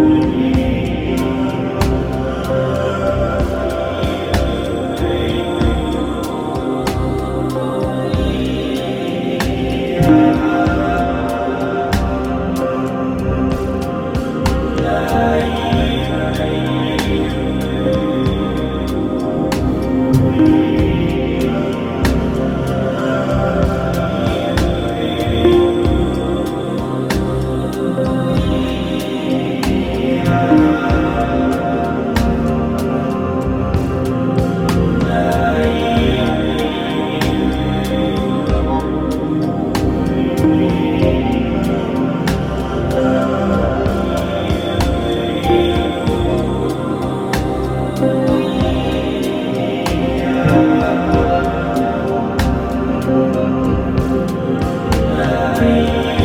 Thank Amen.